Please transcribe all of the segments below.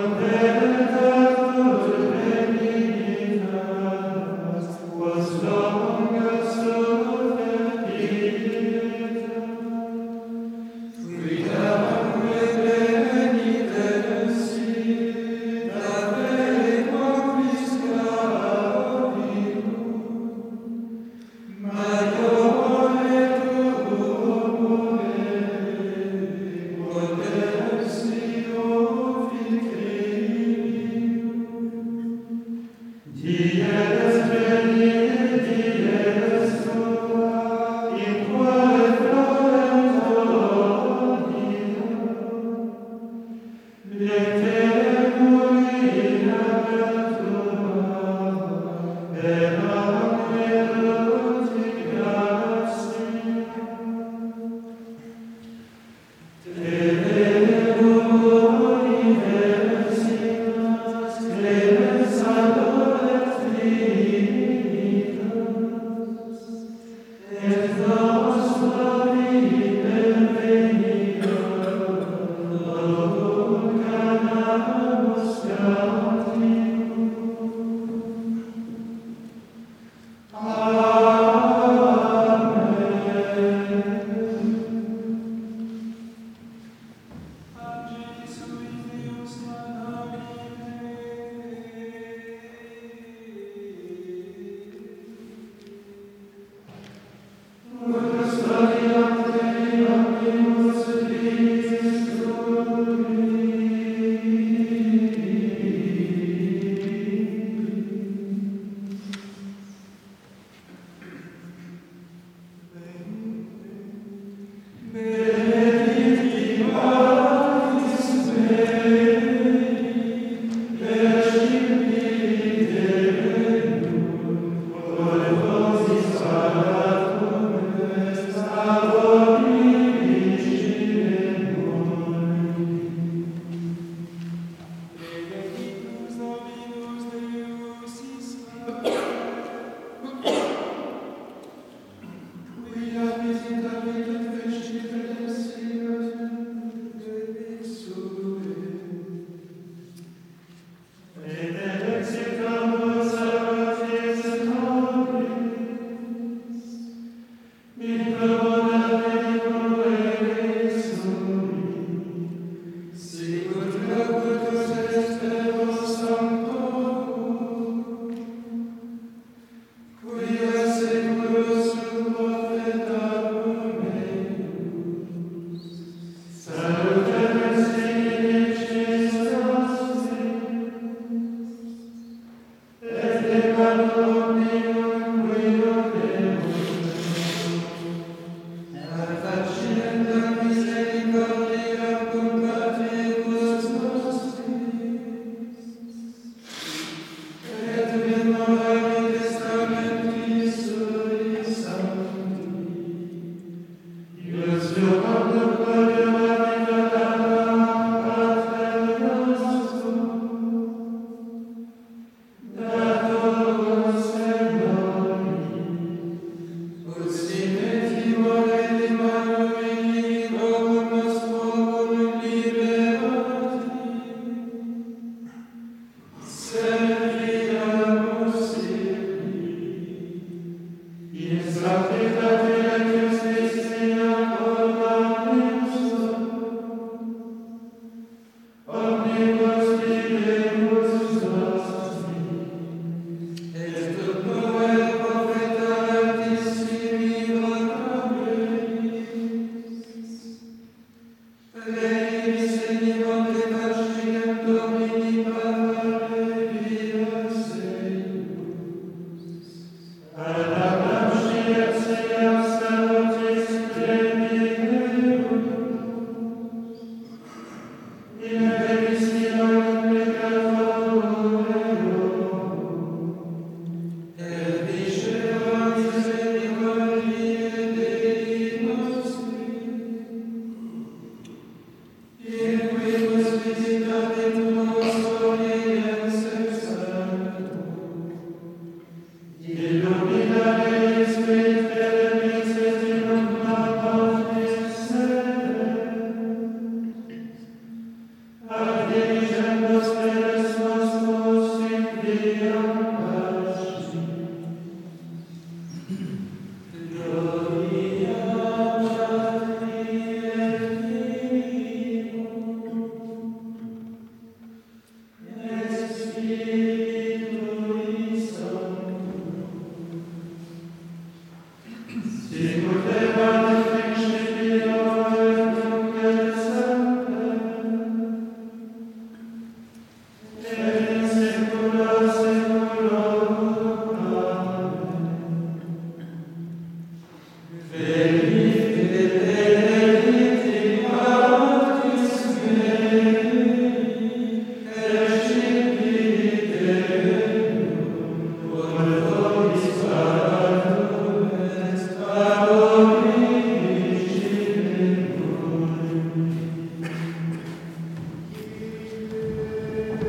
Amen.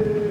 Yeah.